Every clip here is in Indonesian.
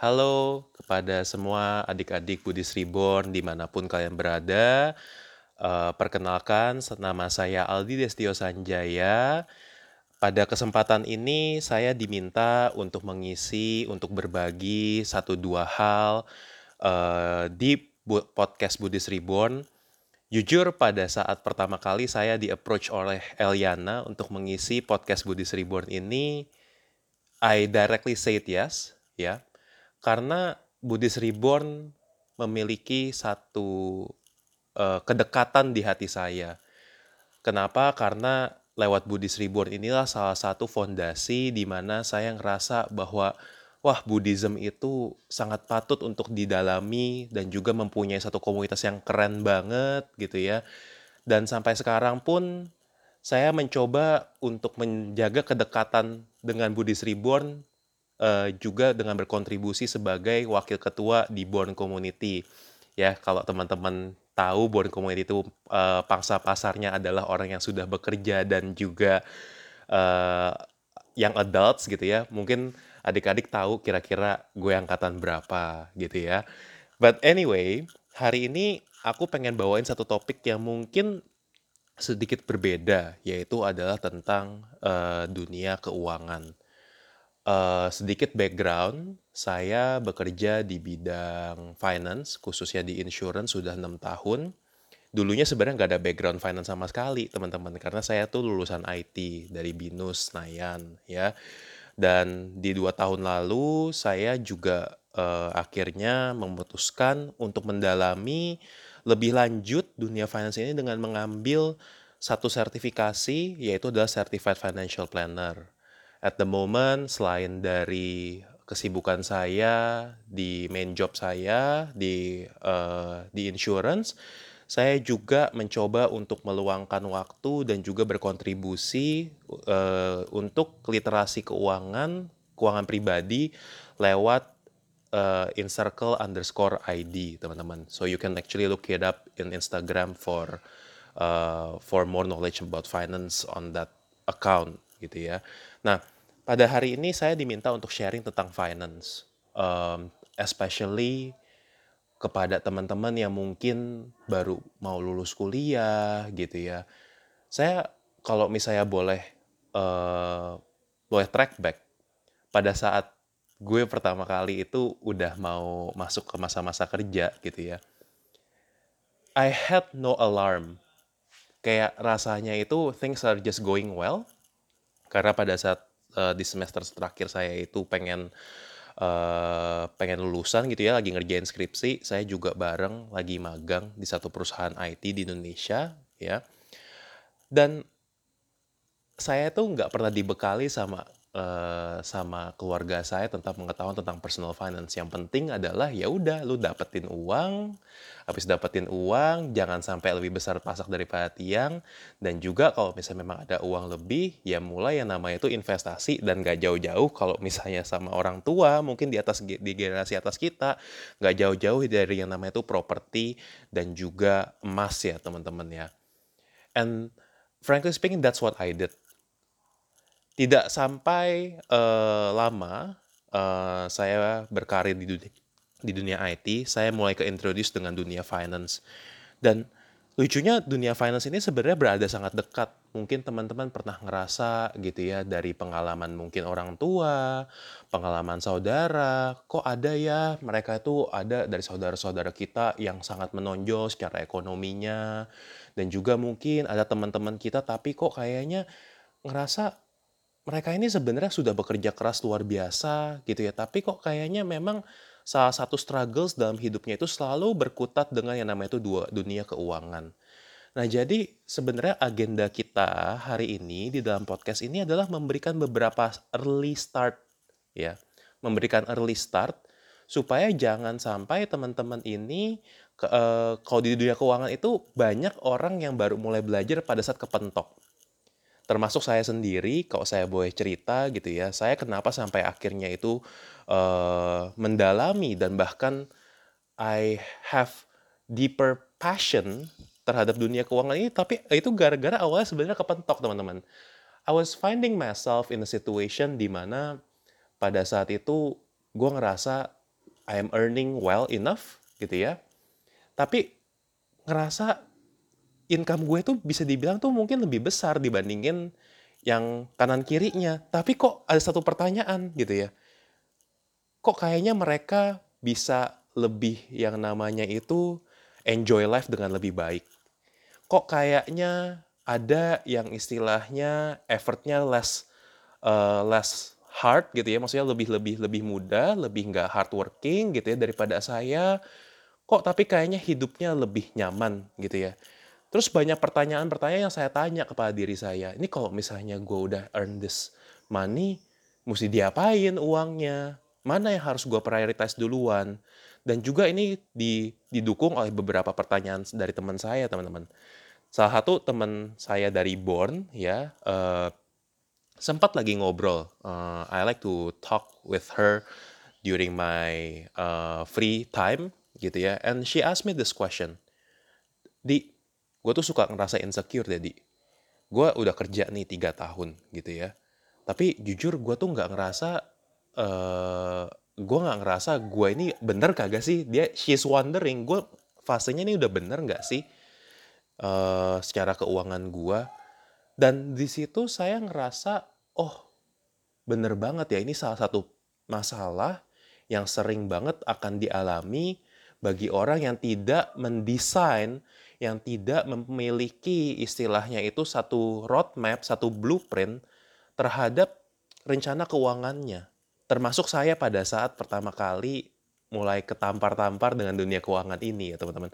Halo kepada semua adik-adik Buddhist Reborn di mana pun kalian berada. Uh, perkenalkan, nama saya Aldi Destio Sanjaya. Pada kesempatan ini saya diminta untuk mengisi, untuk berbagi satu dua hal uh, di podcast Buddhist Reborn. Jujur pada saat pertama kali saya di-approach oleh Eliana untuk mengisi podcast Buddhist Reborn ini, I directly said yes, ya karena Buddhist Reborn memiliki satu uh, kedekatan di hati saya. Kenapa? Karena lewat Buddhist Reborn inilah salah satu fondasi di mana saya ngerasa bahwa wah Buddhism itu sangat patut untuk didalami dan juga mempunyai satu komunitas yang keren banget gitu ya. Dan sampai sekarang pun saya mencoba untuk menjaga kedekatan dengan Buddhist Reborn uh, juga dengan berkontribusi sebagai wakil ketua di Born Community. Ya, kalau teman-teman tahu Born Community itu uh, pangsa pasarnya adalah orang yang sudah bekerja dan juga uh, yang adults gitu ya. Mungkin adik-adik tahu kira-kira gue angkatan berapa gitu ya. But anyway, hari ini aku pengen bawain satu topik yang mungkin sedikit berbeda, yaitu adalah tentang uh, dunia keuangan. Uh, sedikit background, saya bekerja di bidang finance, khususnya di insurance sudah enam tahun. Dulunya sebenarnya nggak ada background finance sama sekali, teman-teman, karena saya tuh lulusan IT dari BINUS Senayan, ya. Dan di dua tahun lalu saya juga uh, akhirnya memutuskan untuk mendalami lebih lanjut dunia finance ini dengan mengambil satu sertifikasi, yaitu adalah Certified Financial Planner at the moment selain dari kesibukan saya di main job saya di uh, di insurance saya juga mencoba untuk meluangkan waktu dan juga berkontribusi uh, untuk literasi keuangan keuangan pribadi lewat uh, in circle underscore ID teman-teman. So you can actually look it up in Instagram for uh, for more knowledge about finance on that account gitu ya. Nah, pada hari ini saya diminta untuk sharing tentang finance, um, especially kepada teman-teman yang mungkin baru mau lulus kuliah gitu ya. Saya kalau misalnya boleh uh, boleh track back pada saat gue pertama kali itu udah mau masuk ke masa-masa kerja gitu ya. I had no alarm. Kayak rasanya itu things are just going well karena pada saat uh, di semester terakhir saya itu pengen uh, pengen lulusan gitu ya lagi ngerjain skripsi saya juga bareng lagi magang di satu perusahaan IT di Indonesia ya. Dan saya tuh nggak pernah dibekali sama uh, sama keluarga saya tentang pengetahuan tentang personal finance. Yang penting adalah ya udah lu dapetin uang, habis dapetin uang jangan sampai lebih besar pasak daripada tiang dan juga kalau misalnya memang ada uang lebih ya mulai yang namanya itu investasi dan gak jauh-jauh kalau misalnya sama orang tua mungkin di atas di generasi atas kita gak jauh-jauh dari yang namanya itu properti dan juga emas ya teman-teman ya. And frankly speaking that's what I did tidak sampai, uh, lama, uh, saya berkarir di dunia di dunia IT, saya mulai ke-introduce dengan dunia finance. Dan lucunya dunia finance ini sebenarnya berada sangat dekat. Mungkin teman-teman pernah ngerasa gitu ya dari pengalaman mungkin orang tua, pengalaman saudara, kok ada ya mereka itu ada dari saudara-saudara kita yang sangat menonjol secara ekonominya, dan juga mungkin ada teman-teman kita tapi kok kayaknya ngerasa mereka ini sebenarnya sudah bekerja keras luar biasa gitu ya, tapi kok kayaknya memang salah satu struggles dalam hidupnya itu selalu berkutat dengan yang namanya itu dua dunia keuangan. Nah, jadi sebenarnya agenda kita hari ini di dalam podcast ini adalah memberikan beberapa early start ya. Memberikan early start supaya jangan sampai teman-teman ini ke, uh, kalau di dunia keuangan itu banyak orang yang baru mulai belajar pada saat kepentok termasuk saya sendiri kalau saya boleh cerita gitu ya saya kenapa sampai akhirnya itu uh, mendalami dan bahkan I have deeper passion terhadap dunia keuangan ini tapi itu gara-gara awalnya sebenarnya kepentok teman-teman I was finding myself in a situation di mana pada saat itu gue ngerasa I am earning well enough gitu ya. Tapi ngerasa income gue tuh bisa dibilang tuh mungkin lebih besar dibandingin yang kanan kirinya. Tapi kok ada satu pertanyaan gitu ya. Kok kayaknya mereka bisa lebih yang namanya itu enjoy life dengan lebih baik. Kok kayaknya ada yang istilahnya effortnya less uh, less hard gitu ya, maksudnya lebih lebih lebih mudah, lebih nggak hardworking gitu ya daripada saya. Kok tapi kayaknya hidupnya lebih nyaman gitu ya. Terus banyak pertanyaan-pertanyaan yang saya tanya kepada diri saya. Ini kalau misalnya gue udah earn this money, mesti diapain uangnya? Mana yang harus gue prioritize duluan? Dan juga ini didukung oleh beberapa pertanyaan dari teman saya, teman-teman. Salah satu teman saya dari Born ya, uh, sempat lagi ngobrol. Uh, I like to talk with her during my uh, free time gitu ya. And she asked me this question. Di, gue tuh suka ngerasa insecure deh, Di. Gue udah kerja nih tiga tahun gitu ya. Tapi jujur gue tuh nggak ngerasa, uh, gue nggak ngerasa gue ini bener kagak sih? Dia, she's wondering, gue fasenya ini udah bener nggak sih? Uh, secara keuangan gue. Dan di situ saya ngerasa, oh bener banget ya ini salah satu masalah yang sering banget akan dialami bagi orang yang tidak mendesain, yang tidak memiliki istilahnya itu satu roadmap, satu blueprint terhadap rencana keuangannya. Termasuk saya pada saat pertama kali mulai ketampar-tampar dengan dunia keuangan ini ya teman-teman.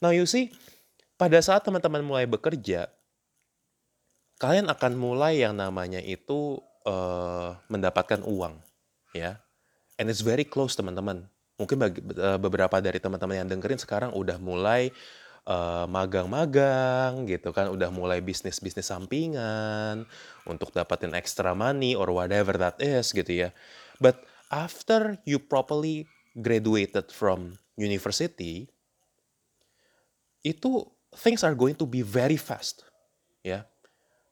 Now you see, pada saat teman-teman mulai bekerja, kalian akan mulai yang namanya itu uh, mendapatkan uang, ya. And it's very close teman-teman. Mungkin bagi, uh, beberapa dari teman-teman yang dengerin sekarang udah mulai magang magang-magang gitu kan, udah mulai bisnis-bisnis sampingan untuk dapatin extra money or whatever that is gitu ya. But after you properly graduated from university, itu things are going to be very fast, ya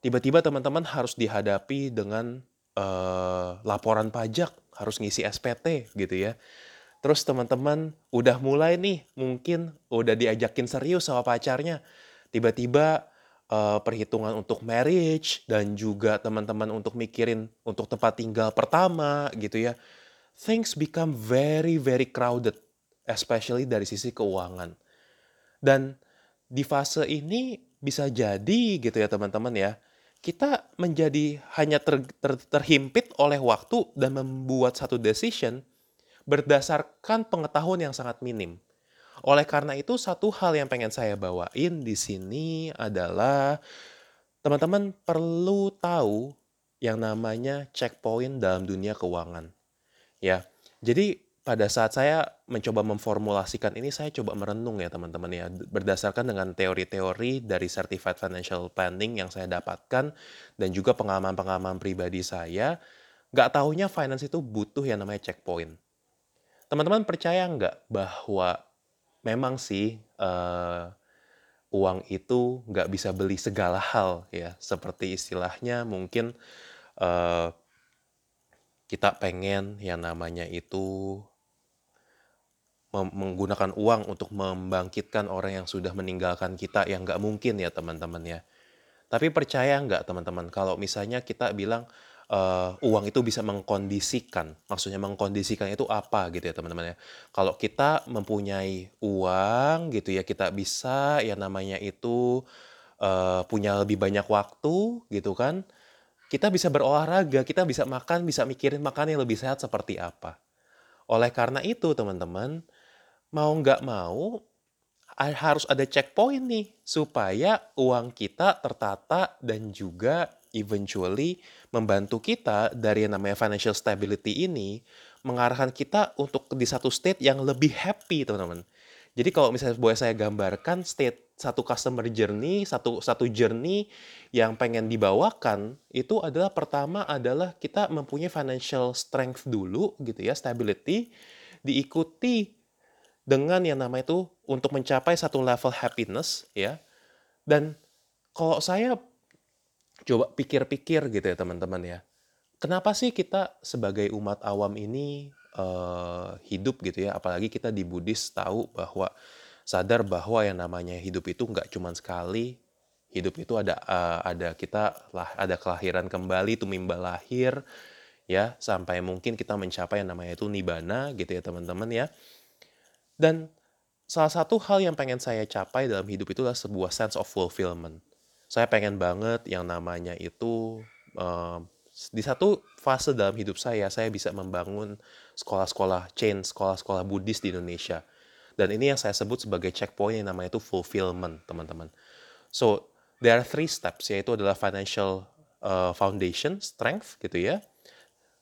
tiba-tiba teman-teman harus dihadapi dengan uh, laporan pajak, harus ngisi SPT gitu ya. Terus teman-teman udah mulai nih, mungkin udah diajakin serius sama pacarnya. Tiba-tiba uh, perhitungan untuk marriage dan juga teman-teman untuk mikirin untuk tempat tinggal pertama gitu ya. Things become very very crowded, especially dari sisi keuangan. Dan di fase ini bisa jadi gitu ya teman-teman ya kita menjadi hanya ter, ter, terhimpit oleh waktu dan membuat satu decision berdasarkan pengetahuan yang sangat minim. Oleh karena itu, satu hal yang pengen saya bawain di sini adalah teman-teman perlu tahu yang namanya checkpoint dalam dunia keuangan. Ya, jadi pada saat saya mencoba memformulasikan ini, saya coba merenung ya teman-teman ya, berdasarkan dengan teori-teori dari Certified Financial Planning yang saya dapatkan, dan juga pengalaman-pengalaman pribadi saya, nggak taunya finance itu butuh yang namanya checkpoint. Teman-teman percaya nggak bahwa memang sih uh, uang itu nggak bisa beli segala hal ya, seperti istilahnya mungkin uh, kita pengen yang namanya itu menggunakan uang untuk membangkitkan orang yang sudah meninggalkan kita yang nggak mungkin ya teman-teman ya. Tapi percaya nggak teman-teman kalau misalnya kita bilang uh, uang itu bisa mengkondisikan, maksudnya mengkondisikan itu apa gitu ya teman-teman ya. Kalau kita mempunyai uang gitu ya kita bisa ya namanya itu uh, punya lebih banyak waktu gitu kan. Kita bisa berolahraga, kita bisa makan, bisa mikirin makan yang lebih sehat seperti apa. Oleh karena itu teman-teman, mau nggak mau harus ada checkpoint nih supaya uang kita tertata dan juga eventually membantu kita dari yang namanya financial stability ini mengarahkan kita untuk di satu state yang lebih happy teman-teman. Jadi kalau misalnya boleh saya gambarkan state satu customer journey, satu satu journey yang pengen dibawakan itu adalah pertama adalah kita mempunyai financial strength dulu gitu ya, stability diikuti dengan yang namanya itu untuk mencapai satu level happiness ya. Dan kalau saya coba pikir-pikir gitu ya teman-teman ya. Kenapa sih kita sebagai umat awam ini uh, hidup gitu ya? Apalagi kita di Buddhis tahu bahwa sadar bahwa yang namanya hidup itu nggak cuma sekali. Hidup itu ada uh, ada kita lah ada kelahiran kembali tumimba lahir ya. Sampai mungkin kita mencapai yang namanya itu nibana gitu ya teman-teman ya. Dan salah satu hal yang pengen saya capai dalam hidup itu adalah sebuah sense of fulfillment saya pengen banget yang namanya itu uh, di satu fase dalam hidup saya saya bisa membangun sekolah-sekolah chain sekolah-sekolah Buddhis di Indonesia dan ini yang saya sebut sebagai checkpoint yang namanya itu fulfillment teman-teman so there are three steps yaitu adalah financial uh, foundation strength gitu ya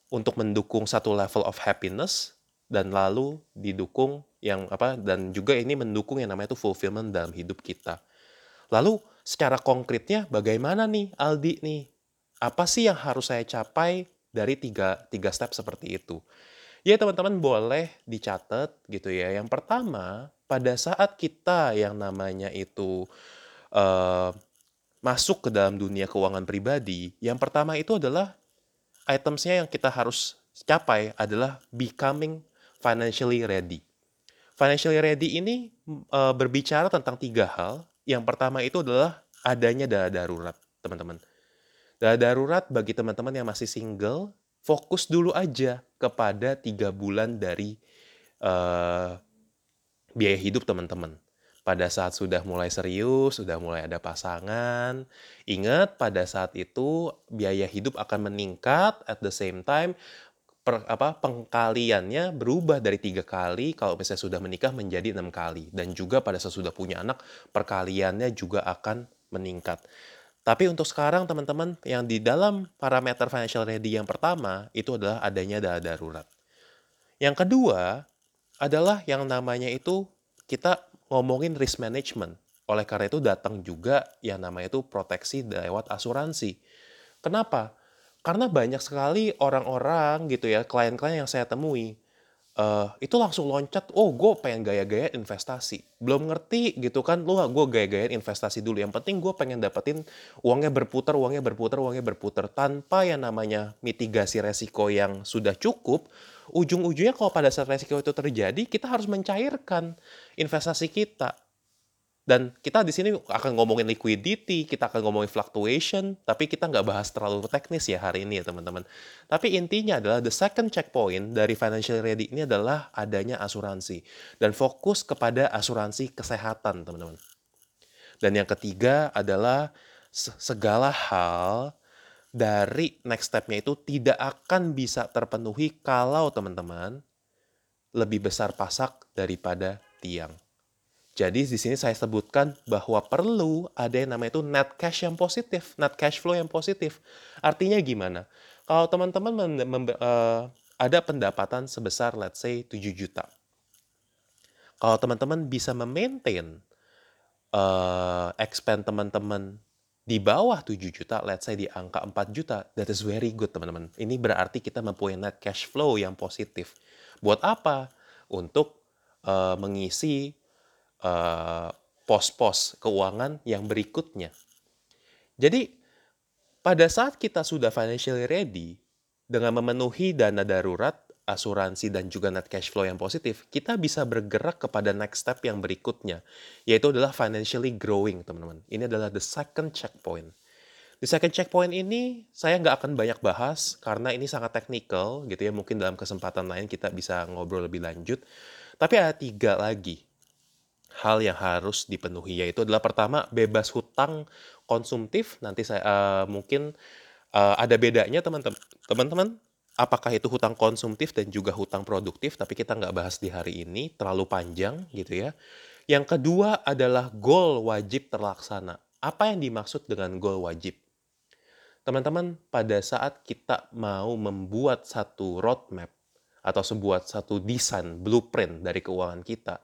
untuk mendukung satu level of happiness dan lalu didukung yang apa dan juga ini mendukung yang namanya itu fulfillment dalam hidup kita. Lalu secara konkretnya bagaimana nih Aldi nih? Apa sih yang harus saya capai dari tiga, tiga step seperti itu? Ya teman-teman boleh dicatat gitu ya. Yang pertama pada saat kita yang namanya itu uh, masuk ke dalam dunia keuangan pribadi, yang pertama itu adalah itemsnya yang kita harus capai adalah becoming financially ready. Financially ready ini e, berbicara tentang tiga hal. Yang pertama itu adalah adanya dana darurat, teman-teman. Dana darurat bagi teman-teman yang masih single, fokus dulu aja kepada tiga bulan dari uh, biaya hidup teman-teman pada saat sudah mulai serius, sudah mulai ada pasangan, ingat pada saat itu biaya hidup akan meningkat at the same time per, apa pengkaliannya berubah dari tiga kali kalau misalnya sudah menikah menjadi enam kali dan juga pada saat sudah punya anak perkaliannya juga akan meningkat. Tapi untuk sekarang teman-teman yang di dalam parameter financial ready yang pertama itu adalah adanya dana darurat. Yang kedua adalah yang namanya itu kita ngomongin risk management. Oleh karena itu datang juga yang namanya itu proteksi lewat asuransi. Kenapa? Karena banyak sekali orang-orang gitu ya, klien-klien yang saya temui, uh, itu langsung loncat, oh gue pengen gaya-gaya investasi. Belum ngerti gitu kan, lu gue gaya-gaya investasi dulu. Yang penting gue pengen dapetin uangnya berputar, uangnya berputar, uangnya berputar. Tanpa yang namanya mitigasi resiko yang sudah cukup, ujung-ujungnya kalau pada saat resiko itu terjadi, kita harus mencairkan investasi kita. Dan kita di sini akan ngomongin liquidity, kita akan ngomongin fluctuation, tapi kita nggak bahas terlalu teknis ya hari ini ya teman-teman. Tapi intinya adalah the second checkpoint dari financial ready ini adalah adanya asuransi. Dan fokus kepada asuransi kesehatan teman-teman. Dan yang ketiga adalah segala hal dari next step-nya itu tidak akan bisa terpenuhi kalau teman-teman lebih besar pasak daripada tiang. Jadi di sini saya sebutkan bahwa perlu ada yang namanya itu net cash yang positif, net cash flow yang positif. Artinya gimana? Kalau teman-teman uh, ada pendapatan sebesar let's say 7 juta. Kalau teman-teman bisa memaintain uh, expand teman-teman di bawah 7 juta, let's say di angka 4 juta, that is very good teman-teman. Ini berarti kita mempunyai net cash flow yang positif. Buat apa? Untuk uh, mengisi uh, pos-pos keuangan yang berikutnya. Jadi, pada saat kita sudah financially ready, dengan memenuhi dana darurat, asuransi dan juga net cash flow yang positif, kita bisa bergerak kepada next step yang berikutnya, yaitu adalah financially growing, teman-teman. Ini adalah the second checkpoint. Di second checkpoint ini saya nggak akan banyak bahas karena ini sangat teknikal gitu ya. Mungkin dalam kesempatan lain kita bisa ngobrol lebih lanjut. Tapi ada tiga lagi hal yang harus dipenuhi yaitu adalah pertama bebas hutang konsumtif. Nanti saya uh, mungkin uh, ada bedanya teman-teman. Teman-teman apakah itu hutang konsumtif dan juga hutang produktif, tapi kita nggak bahas di hari ini, terlalu panjang gitu ya. Yang kedua adalah goal wajib terlaksana. Apa yang dimaksud dengan goal wajib? Teman-teman, pada saat kita mau membuat satu roadmap atau sebuah satu desain blueprint dari keuangan kita,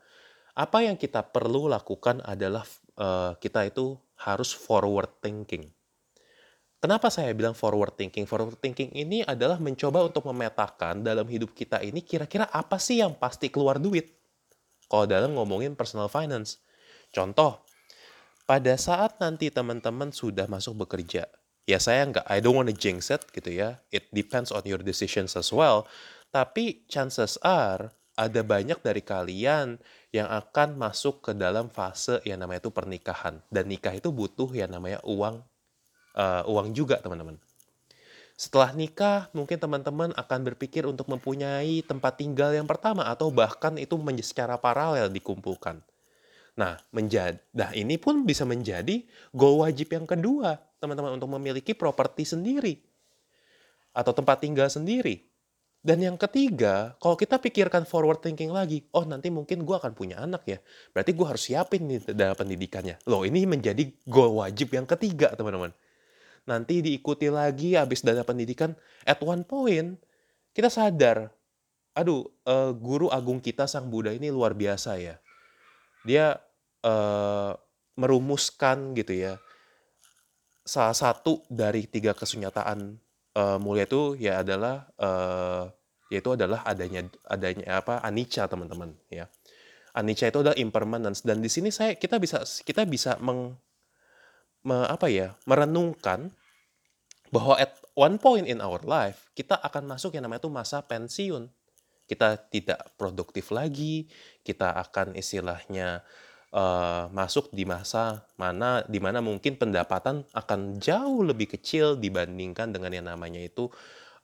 apa yang kita perlu lakukan adalah uh, kita itu harus forward thinking Kenapa saya bilang forward thinking? Forward thinking ini adalah mencoba untuk memetakan dalam hidup kita ini kira-kira apa sih yang pasti keluar duit. Kalau dalam ngomongin personal finance. Contoh, pada saat nanti teman-teman sudah masuk bekerja, ya saya nggak, I don't want to jinx it gitu ya. It depends on your decisions as well. Tapi chances are ada banyak dari kalian yang akan masuk ke dalam fase yang namanya itu pernikahan dan nikah itu butuh yang namanya uang uh, uang juga teman-teman. Setelah nikah, mungkin teman-teman akan berpikir untuk mempunyai tempat tinggal yang pertama atau bahkan itu secara paralel dikumpulkan. Nah, menjadi, nah ini pun bisa menjadi goal wajib yang kedua, teman-teman, untuk memiliki properti sendiri atau tempat tinggal sendiri. Dan yang ketiga, kalau kita pikirkan forward thinking lagi, oh nanti mungkin gue akan punya anak ya, berarti gue harus siapin nih dalam pendidikannya. Loh ini menjadi goal wajib yang ketiga teman-teman. Nanti diikuti lagi habis dana pendidikan at one point kita sadar aduh uh, guru agung kita sang Buddha ini luar biasa ya. Dia uh, merumuskan gitu ya salah satu dari tiga kesunyataan uh, mulia itu ya adalah uh, yaitu adalah adanya adanya apa anicca teman-teman ya. Anicca itu adalah impermanence. Dan di sini saya kita bisa kita bisa meng me, apa ya merenungkan bahwa at one point in our life kita akan masuk yang namanya itu masa pensiun. Kita tidak produktif lagi kita akan istilahnya uh, masuk di masa mana di mana mungkin pendapatan akan jauh lebih kecil dibandingkan dengan yang namanya itu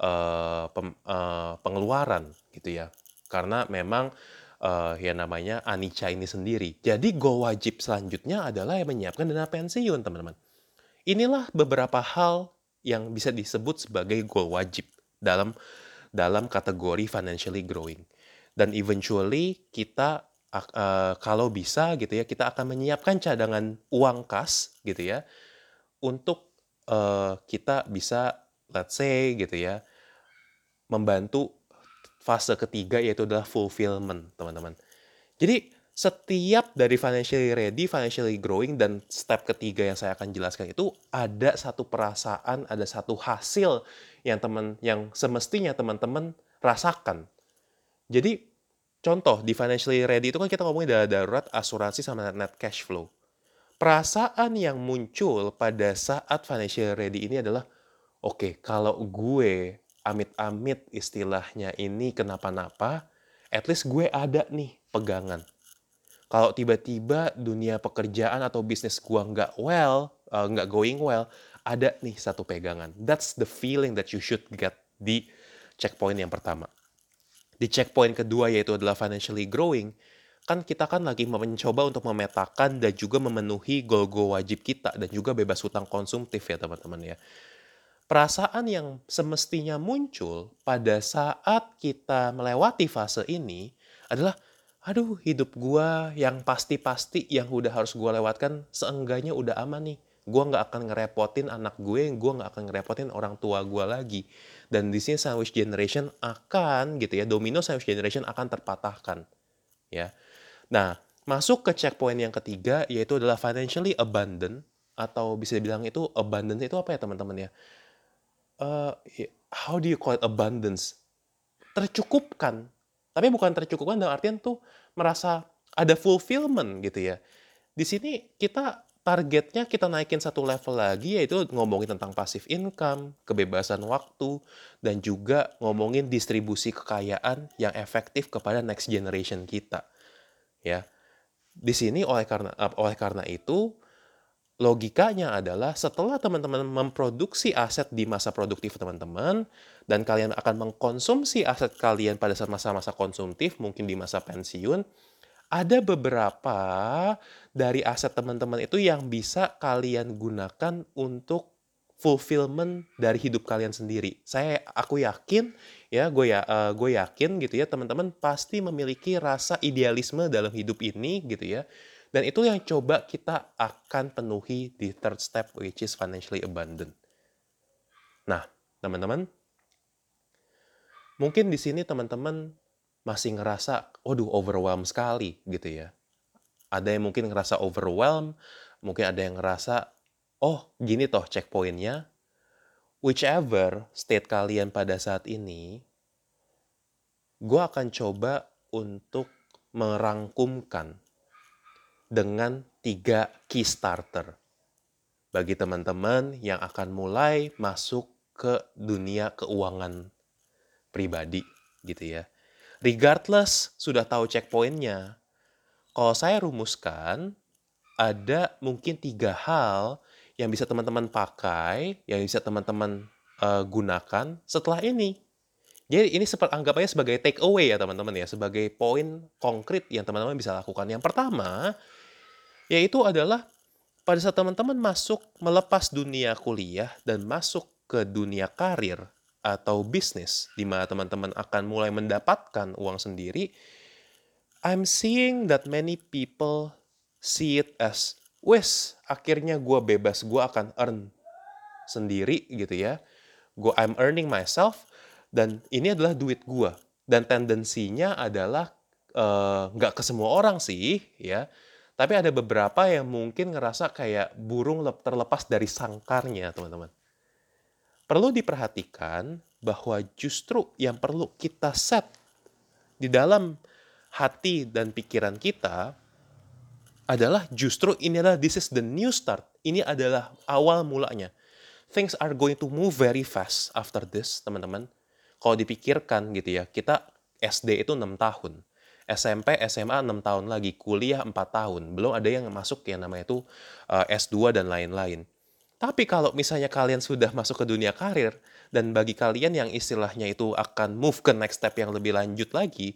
uh, pem, uh, pengeluaran gitu ya karena memang uh, yang namanya anicca ini sendiri. Jadi go wajib selanjutnya adalah yang menyiapkan dana pensiun, teman-teman. Inilah beberapa hal yang bisa disebut sebagai goal wajib dalam dalam kategori financially growing. Dan eventually kita uh, kalau bisa gitu ya, kita akan menyiapkan cadangan uang kas gitu ya untuk uh, kita bisa let's say gitu ya membantu fase ketiga yaitu adalah fulfillment, teman-teman. Jadi setiap dari financially ready, financially growing, dan step ketiga yang saya akan jelaskan itu ada satu perasaan, ada satu hasil yang teman yang semestinya teman-teman rasakan. Jadi contoh di financially ready itu kan kita ngomongin dana darurat, asuransi sama net cash flow. Perasaan yang muncul pada saat financially ready ini adalah oke, okay, kalau gue amit-amit istilahnya ini kenapa-napa, at least gue ada nih pegangan kalau tiba-tiba dunia pekerjaan atau bisnis gua nggak well, uh, nggak going well, ada nih satu pegangan. That's the feeling that you should get di checkpoint yang pertama. Di checkpoint kedua yaitu adalah financially growing, kan kita kan lagi mencoba untuk memetakan dan juga memenuhi goal-goal wajib kita dan juga bebas hutang konsumtif ya teman-teman ya. Perasaan yang semestinya muncul pada saat kita melewati fase ini adalah aduh hidup gua yang pasti-pasti yang udah harus gua lewatkan seenggaknya udah aman nih gua nggak akan ngerepotin anak gue gua nggak akan ngerepotin orang tua gua lagi. Dan di sini sandwich generation akan gitu ya domino sandwich generation akan terpatahkan ya. Nah masuk ke checkpoint yang ketiga yaitu adalah financially abundant atau bisa dibilang itu abundance itu apa ya teman-teman ya? Uh, how do you call it abundance? Tercukupkan. Tapi bukan tercukupkan dalam artian tuh merasa ada fulfillment gitu ya. Di sini kita targetnya kita naikin satu level lagi yaitu ngomongin tentang passive income, kebebasan waktu, dan juga ngomongin distribusi kekayaan yang efektif kepada next generation kita. Ya. Di sini oleh karena oleh karena itu logikanya adalah setelah teman-teman memproduksi aset di masa produktif teman-teman dan kalian akan mengkonsumsi aset kalian pada masa-masa konsumtif mungkin di masa pensiun ada beberapa dari aset teman-teman itu yang bisa kalian gunakan untuk fulfillment dari hidup kalian sendiri. Saya aku yakin ya gue ya uh, gue yakin gitu ya teman-teman pasti memiliki rasa idealisme dalam hidup ini gitu ya dan itu yang coba kita akan penuhi di third step, which is financially abundant. Nah, teman-teman, mungkin di sini teman-teman masih ngerasa, waduh, overwhelmed sekali gitu ya. Ada yang mungkin ngerasa overwhelmed, mungkin ada yang ngerasa, oh gini toh checkpointnya. Whichever state kalian pada saat ini, gue akan coba untuk merangkumkan dengan tiga key starter. Bagi teman-teman yang akan mulai masuk ke dunia keuangan pribadi gitu ya. Regardless sudah tahu checkpointnya. Kalau saya rumuskan, ada mungkin tiga hal yang bisa teman-teman pakai, yang bisa teman-teman uh, gunakan setelah ini. Jadi ini seperti anggap aja sebagai take away ya teman-teman ya, sebagai poin konkret yang teman-teman bisa lakukan. Yang pertama, yaitu adalah pada saat teman-teman masuk melepas dunia kuliah dan masuk ke dunia karir atau bisnis di mana teman-teman akan mulai mendapatkan uang sendiri, I'm seeing that many people see it as, wes akhirnya gue bebas, gue akan earn sendiri gitu ya. Gue I'm earning myself, dan ini adalah duit gue dan tendensinya adalah eh, nggak uh, ke semua orang sih ya. Tapi ada beberapa yang mungkin ngerasa kayak burung terlepas dari sangkarnya teman-teman. Perlu diperhatikan bahwa justru yang perlu kita set di dalam hati dan pikiran kita adalah justru ini adalah this is the new start. Ini adalah awal mulanya. Things are going to move very fast after this, teman-teman kalau dipikirkan gitu ya, kita SD itu 6 tahun. SMP, SMA 6 tahun lagi, kuliah 4 tahun. Belum ada yang masuk yang namanya itu eh, S2 dan lain-lain. Tapi kalau misalnya kalian sudah masuk ke dunia karir, dan bagi kalian yang istilahnya itu akan move ke next step yang lebih lanjut lagi,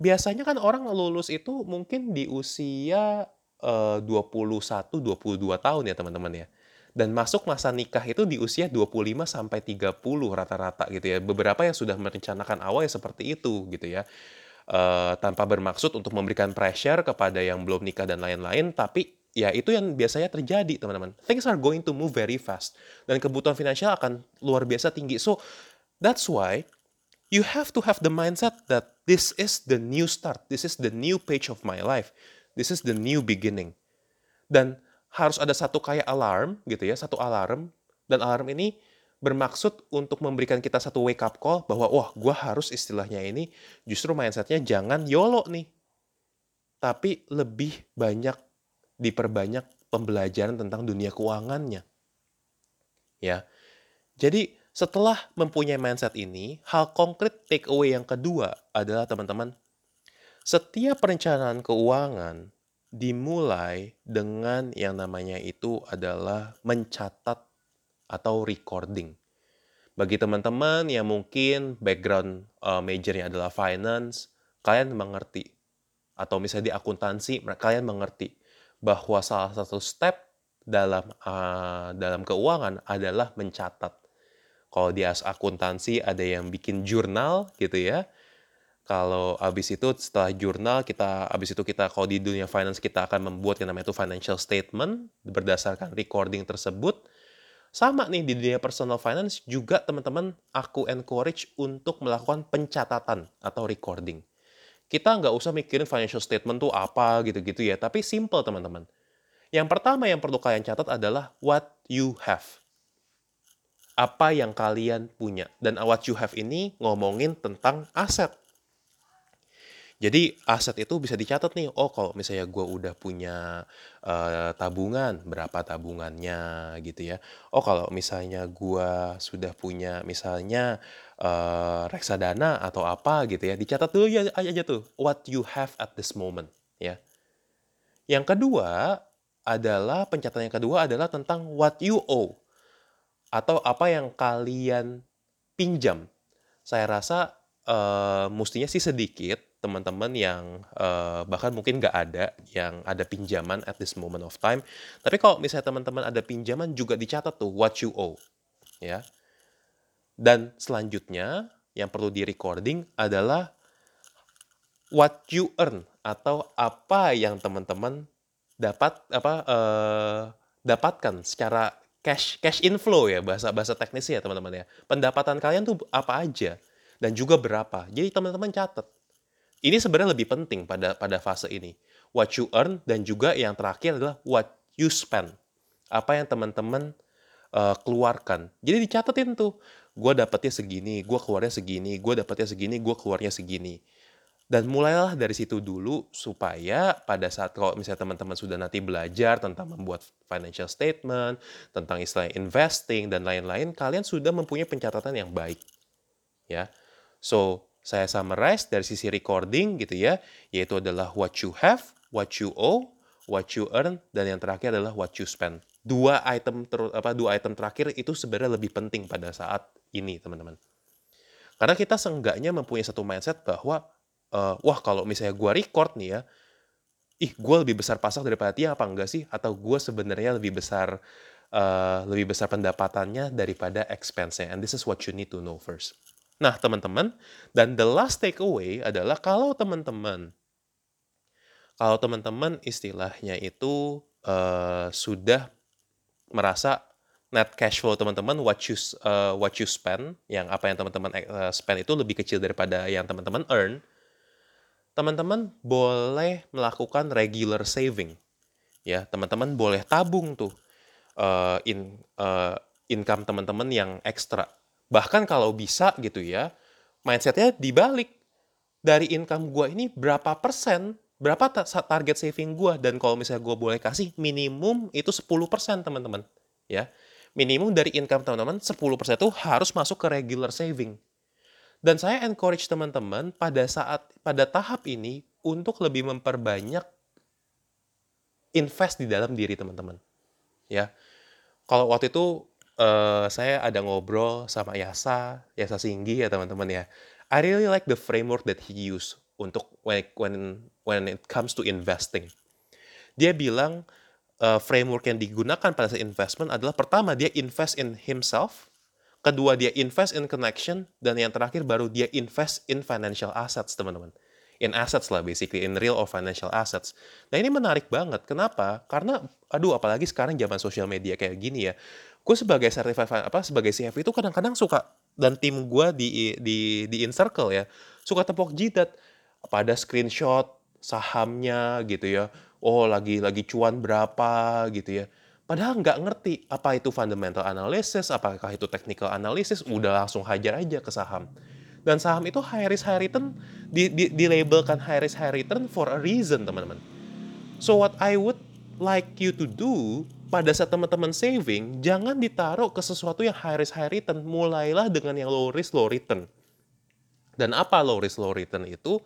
biasanya kan orang lulus itu mungkin di usia uh, 21, 22 tahun ya teman-teman ya dan masuk masa nikah itu di usia 25 sampai 30 rata-rata gitu ya. Beberapa yang sudah merencanakan awal ya seperti itu gitu ya. Uh, tanpa bermaksud untuk memberikan pressure kepada yang belum nikah dan lain-lain, tapi ya itu yang biasanya terjadi teman-teman. Things are going to move very fast dan kebutuhan finansial akan luar biasa tinggi. So that's why you have to have the mindset that this is the new start, this is the new page of my life, this is the new beginning. Dan harus ada satu kayak alarm gitu ya, satu alarm dan alarm ini bermaksud untuk memberikan kita satu wake up call bahwa wah gue harus istilahnya ini justru mindsetnya jangan YOLO nih. Tapi lebih banyak diperbanyak pembelajaran tentang dunia keuangannya. Ya. Jadi setelah mempunyai mindset ini, hal konkret take away yang kedua adalah teman-teman, setiap perencanaan keuangan dimulai dengan yang namanya itu adalah mencatat atau recording. Bagi teman-teman yang mungkin background uh, majornya adalah finance, kalian mengerti. Atau misalnya di akuntansi, kalian mengerti bahwa salah satu step dalam uh, dalam keuangan adalah mencatat. Kalau di akuntansi ada yang bikin jurnal gitu ya, kalau abis itu setelah jurnal kita abis itu kita kalau di dunia finance kita akan membuat yang namanya itu financial statement berdasarkan recording tersebut. Sama nih di dunia personal finance juga teman-teman aku encourage untuk melakukan pencatatan atau recording. Kita nggak usah mikirin financial statement tuh apa gitu-gitu ya tapi simple teman-teman. Yang pertama yang perlu kalian catat adalah what you have apa yang kalian punya dan what you have ini ngomongin tentang aset jadi aset itu bisa dicatat nih, oh kalau misalnya gue udah punya uh, tabungan, berapa tabungannya gitu ya. Oh kalau misalnya gue sudah punya misalnya uh, reksadana atau apa gitu ya, dicatat dulu ya aja tuh what you have at this moment ya. Yang kedua adalah pencatatan yang kedua adalah tentang what you owe atau apa yang kalian pinjam. Saya rasa uh, mestinya sih sedikit teman-teman yang uh, bahkan mungkin nggak ada yang ada pinjaman at this moment of time. Tapi kalau misalnya teman-teman ada pinjaman juga dicatat tuh what you owe, ya. Dan selanjutnya yang perlu di recording adalah what you earn atau apa yang teman-teman dapat apa uh, dapatkan secara cash cash inflow ya bahasa bahasa teknisnya ya teman-teman ya. Pendapatan kalian tuh apa aja dan juga berapa. Jadi teman-teman catat ini sebenarnya lebih penting pada pada fase ini. What you earn dan juga yang terakhir adalah what you spend. Apa yang teman-teman uh, keluarkan. Jadi dicatetin tuh, gue dapetnya segini, gue keluarnya segini, gue dapetnya segini, gue keluarnya segini. Dan mulailah dari situ dulu supaya pada saat kalau misalnya teman-teman sudah nanti belajar tentang membuat financial statement, tentang istilah investing dan lain-lain, kalian sudah mempunyai pencatatan yang baik. Ya. So, saya summarize dari sisi recording gitu ya, yaitu adalah what you have, what you owe, what you earn, dan yang terakhir adalah what you spend. Dua item ter, apa dua item terakhir itu sebenarnya lebih penting pada saat ini, teman-teman. Karena kita seenggaknya mempunyai satu mindset bahwa uh, wah kalau misalnya gua record nih ya, ih gue lebih besar pasang daripada dia apa enggak sih? Atau gue sebenarnya lebih besar uh, lebih besar pendapatannya daripada expense-nya. And this is what you need to know first. Nah, teman-teman, dan the last takeaway adalah kalau teman-teman kalau teman-teman istilahnya itu uh, sudah merasa net cash flow teman-teman what you uh, what you spend yang apa yang teman-teman spend itu lebih kecil daripada yang teman-teman earn teman-teman boleh melakukan regular saving ya teman-teman boleh tabung tuh uh, in uh, income teman-teman yang ekstra Bahkan kalau bisa gitu ya, mindsetnya dibalik. Dari income gue ini berapa persen, berapa target saving gue. Dan kalau misalnya gue boleh kasih, minimum itu 10 persen teman-teman. Ya, minimum dari income teman-teman 10% itu harus masuk ke regular saving. Dan saya encourage teman-teman pada saat pada tahap ini untuk lebih memperbanyak invest di dalam diri teman-teman. Ya. Kalau waktu itu uh, saya ada ngobrol sama Yasa, Yasa Singgi ya teman-teman ya. I really like the framework that he use untuk when when when it comes to investing. Dia bilang uh, framework yang digunakan pada saat investment adalah pertama dia invest in himself, kedua dia invest in connection, dan yang terakhir baru dia invest in financial assets teman-teman. In assets lah basically, in real or financial assets. Nah ini menarik banget. Kenapa? Karena, aduh apalagi sekarang zaman sosial media kayak gini ya gue sebagai certified apa sebagai CF itu kadang-kadang suka dan tim gue di di di in circle ya suka tepok jidat pada screenshot sahamnya gitu ya oh lagi lagi cuan berapa gitu ya padahal nggak ngerti apa itu fundamental analysis apakah itu technical analysis udah langsung hajar aja ke saham dan saham itu high risk high return di, di, di labelkan high risk high return for a reason teman-teman so what I would like you to do pada saat teman-teman saving, jangan ditaruh ke sesuatu yang high risk high return. Mulailah dengan yang low risk low return. Dan apa low risk low return itu?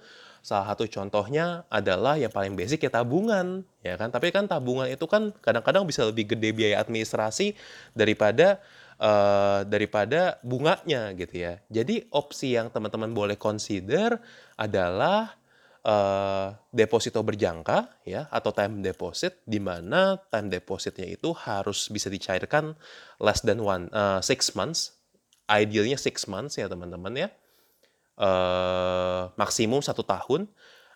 Salah satu contohnya adalah yang paling basic ya tabungan, ya kan? Tapi kan tabungan itu kan kadang-kadang bisa lebih gede biaya administrasi daripada uh, daripada bunganya gitu ya. Jadi opsi yang teman-teman boleh consider adalah uh, deposito berjangka ya atau time deposit di mana time depositnya itu harus bisa dicairkan less than one uh, six months idealnya six months ya teman-teman ya uh, maksimum satu tahun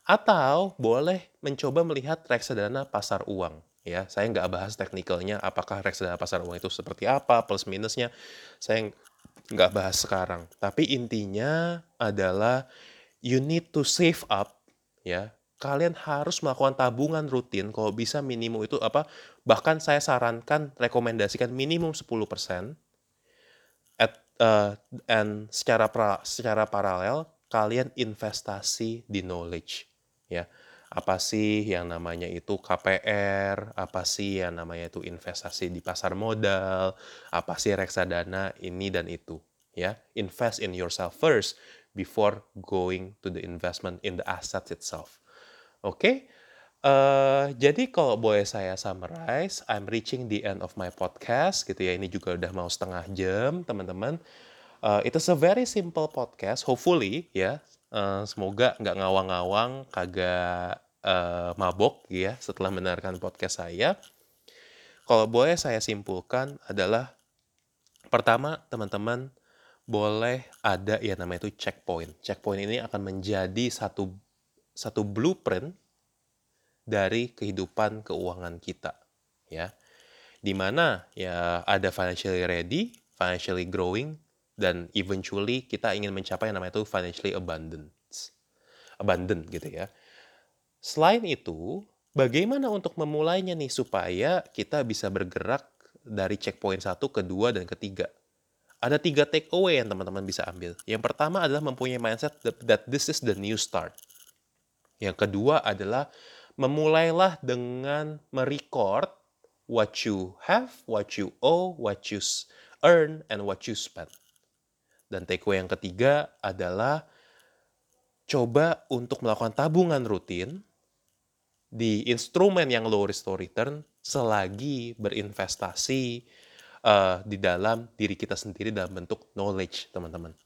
atau boleh mencoba melihat reksadana pasar uang ya. Saya nggak bahas teknikalnya apakah reksadana pasar uang itu seperti apa plus minusnya. Saya nggak bahas sekarang. Tapi intinya adalah you need to save up ya. Kalian harus melakukan tabungan rutin kalau bisa minimum itu apa bahkan saya sarankan rekomendasikan minimum 10% at uh, and secara pra, secara paralel kalian investasi di knowledge ya apa sih yang namanya itu KPR, apa sih yang namanya itu investasi di pasar modal, apa sih reksadana ini dan itu, ya. Invest in yourself first before going to the investment in the asset itself. Oke, okay? Uh, jadi kalau boleh saya summarize, I'm reaching the end of my podcast gitu ya. Ini juga udah mau setengah jam, teman-teman. Uh, it a very simple podcast, hopefully ya. Uh, semoga nggak ngawang-ngawang, kagak uh, mabok ya setelah mendengarkan podcast saya. Kalau boleh saya simpulkan adalah pertama teman-teman boleh ada ya namanya itu checkpoint. Checkpoint ini akan menjadi satu satu blueprint dari kehidupan keuangan kita, ya. Di mana ya ada financially ready, financially growing, dan eventually kita ingin mencapai yang namanya itu financially abundance. Abundant gitu ya. Selain itu, bagaimana untuk memulainya nih supaya kita bisa bergerak dari checkpoint satu, kedua, dan ketiga ada tiga take away yang teman-teman bisa ambil. Yang pertama adalah mempunyai mindset that this is the new start. Yang kedua adalah memulailah dengan merecord what you have, what you owe, what you earn, and what you spend. Dan take away yang ketiga adalah coba untuk melakukan tabungan rutin di instrumen yang low risk to return selagi berinvestasi uh, di dalam diri kita sendiri dalam bentuk knowledge, teman-teman.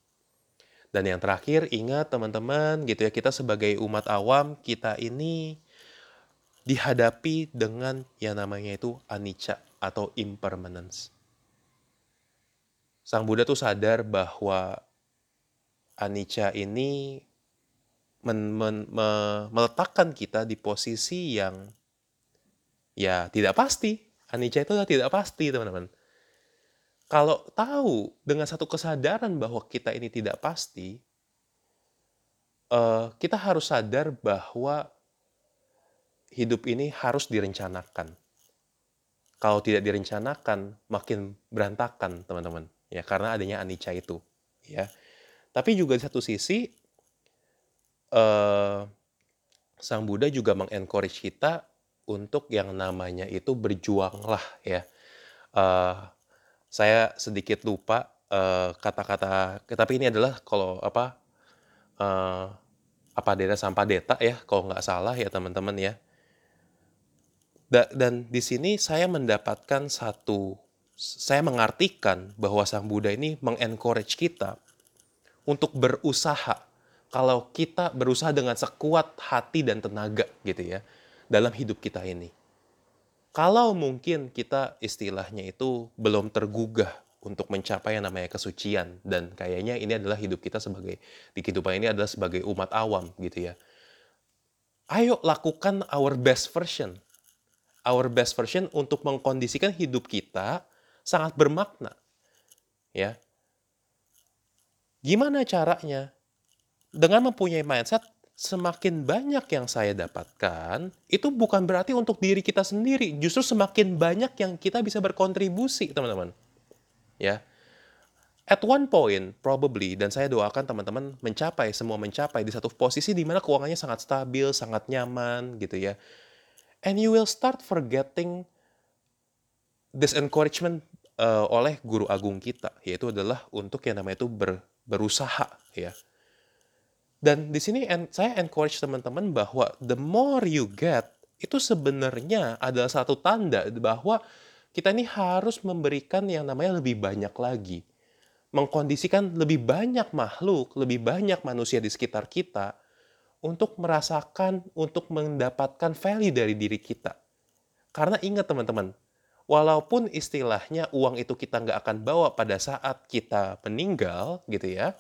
Dan yang terakhir, ingat teman-teman, gitu ya, kita sebagai umat awam, kita ini dihadapi dengan yang namanya itu anicca atau impermanence. Sang Buddha tuh sadar bahwa anicca ini men, men, me, meletakkan kita di posisi yang ya tidak pasti. Anicca itu tidak pasti, teman-teman. Kalau tahu dengan satu kesadaran bahwa kita ini tidak pasti, uh, kita harus sadar bahwa hidup ini harus direncanakan. Kalau tidak direncanakan, makin berantakan, teman-teman. Ya, karena adanya anicca itu. Ya. Tapi juga di satu sisi, uh, Sang Buddha juga mengencourage kita untuk yang namanya itu berjuanglah ya. Uh, saya sedikit lupa kata-kata, uh, tapi ini adalah kalau apa uh, apa deta sampai deta ya, kalau nggak salah ya teman-teman ya. Da, dan di sini saya mendapatkan satu, saya mengartikan bahwa Sang Buddha ini mengencourage kita untuk berusaha kalau kita berusaha dengan sekuat hati dan tenaga gitu ya dalam hidup kita ini. Kalau mungkin kita istilahnya itu belum tergugah untuk mencapai yang namanya kesucian dan kayaknya ini adalah hidup kita sebagai di kehidupan ini adalah sebagai umat awam gitu ya. Ayo lakukan our best version. Our best version untuk mengkondisikan hidup kita sangat bermakna. Ya. Gimana caranya? dengan mempunyai mindset semakin banyak yang saya dapatkan, itu bukan berarti untuk diri kita sendiri. Justru semakin banyak yang kita bisa berkontribusi, teman-teman. Ya. At one point, probably, dan saya doakan teman-teman mencapai, semua mencapai di satu posisi di mana keuangannya sangat stabil, sangat nyaman, gitu ya. And you will start forgetting this encouragement uh, oleh guru agung kita, yaitu adalah untuk yang namanya itu ber, berusaha, ya dan di sini saya encourage teman-teman bahwa the more you get, itu sebenarnya adalah satu tanda bahwa kita ini harus memberikan yang namanya lebih banyak lagi. Mengkondisikan lebih banyak makhluk, lebih banyak manusia di sekitar kita untuk merasakan, untuk mendapatkan value dari diri kita. Karena ingat teman-teman, walaupun istilahnya uang itu kita nggak akan bawa pada saat kita meninggal gitu ya,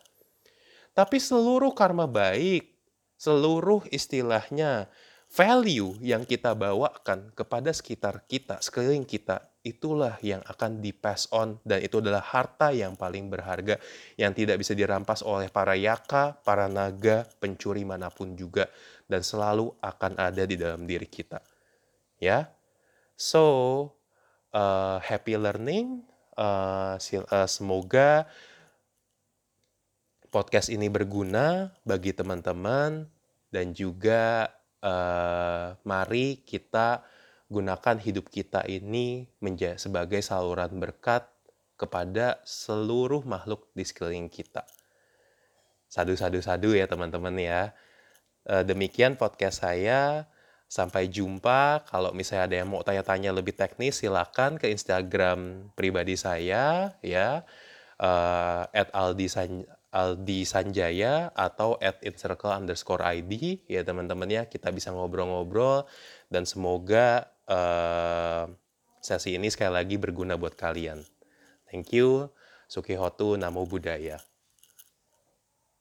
tapi seluruh karma baik, seluruh istilahnya value yang kita bawakan kepada sekitar kita, sekeliling kita, itulah yang akan di pass on dan itu adalah harta yang paling berharga yang tidak bisa dirampas oleh para yaka, para naga, pencuri mana pun juga dan selalu akan ada di dalam diri kita. Ya. So, uh, happy learning. Uh, uh, semoga podcast ini berguna bagi teman-teman dan juga uh, mari kita gunakan hidup kita ini menjadi sebagai saluran berkat kepada seluruh makhluk di sekeliling kita. Sadu-sadu-sadu ya teman-teman ya. Uh, demikian podcast saya. Sampai jumpa. Kalau misalnya ada yang mau tanya-tanya lebih teknis, silakan ke Instagram pribadi saya ya. Uh, at Aldi Aldi Sanjaya atau at incircle underscore ID ya teman-teman ya kita bisa ngobrol-ngobrol dan semoga uh, sesi ini sekali lagi berguna buat kalian. Thank you. Sukihotu Namo Buddhaya.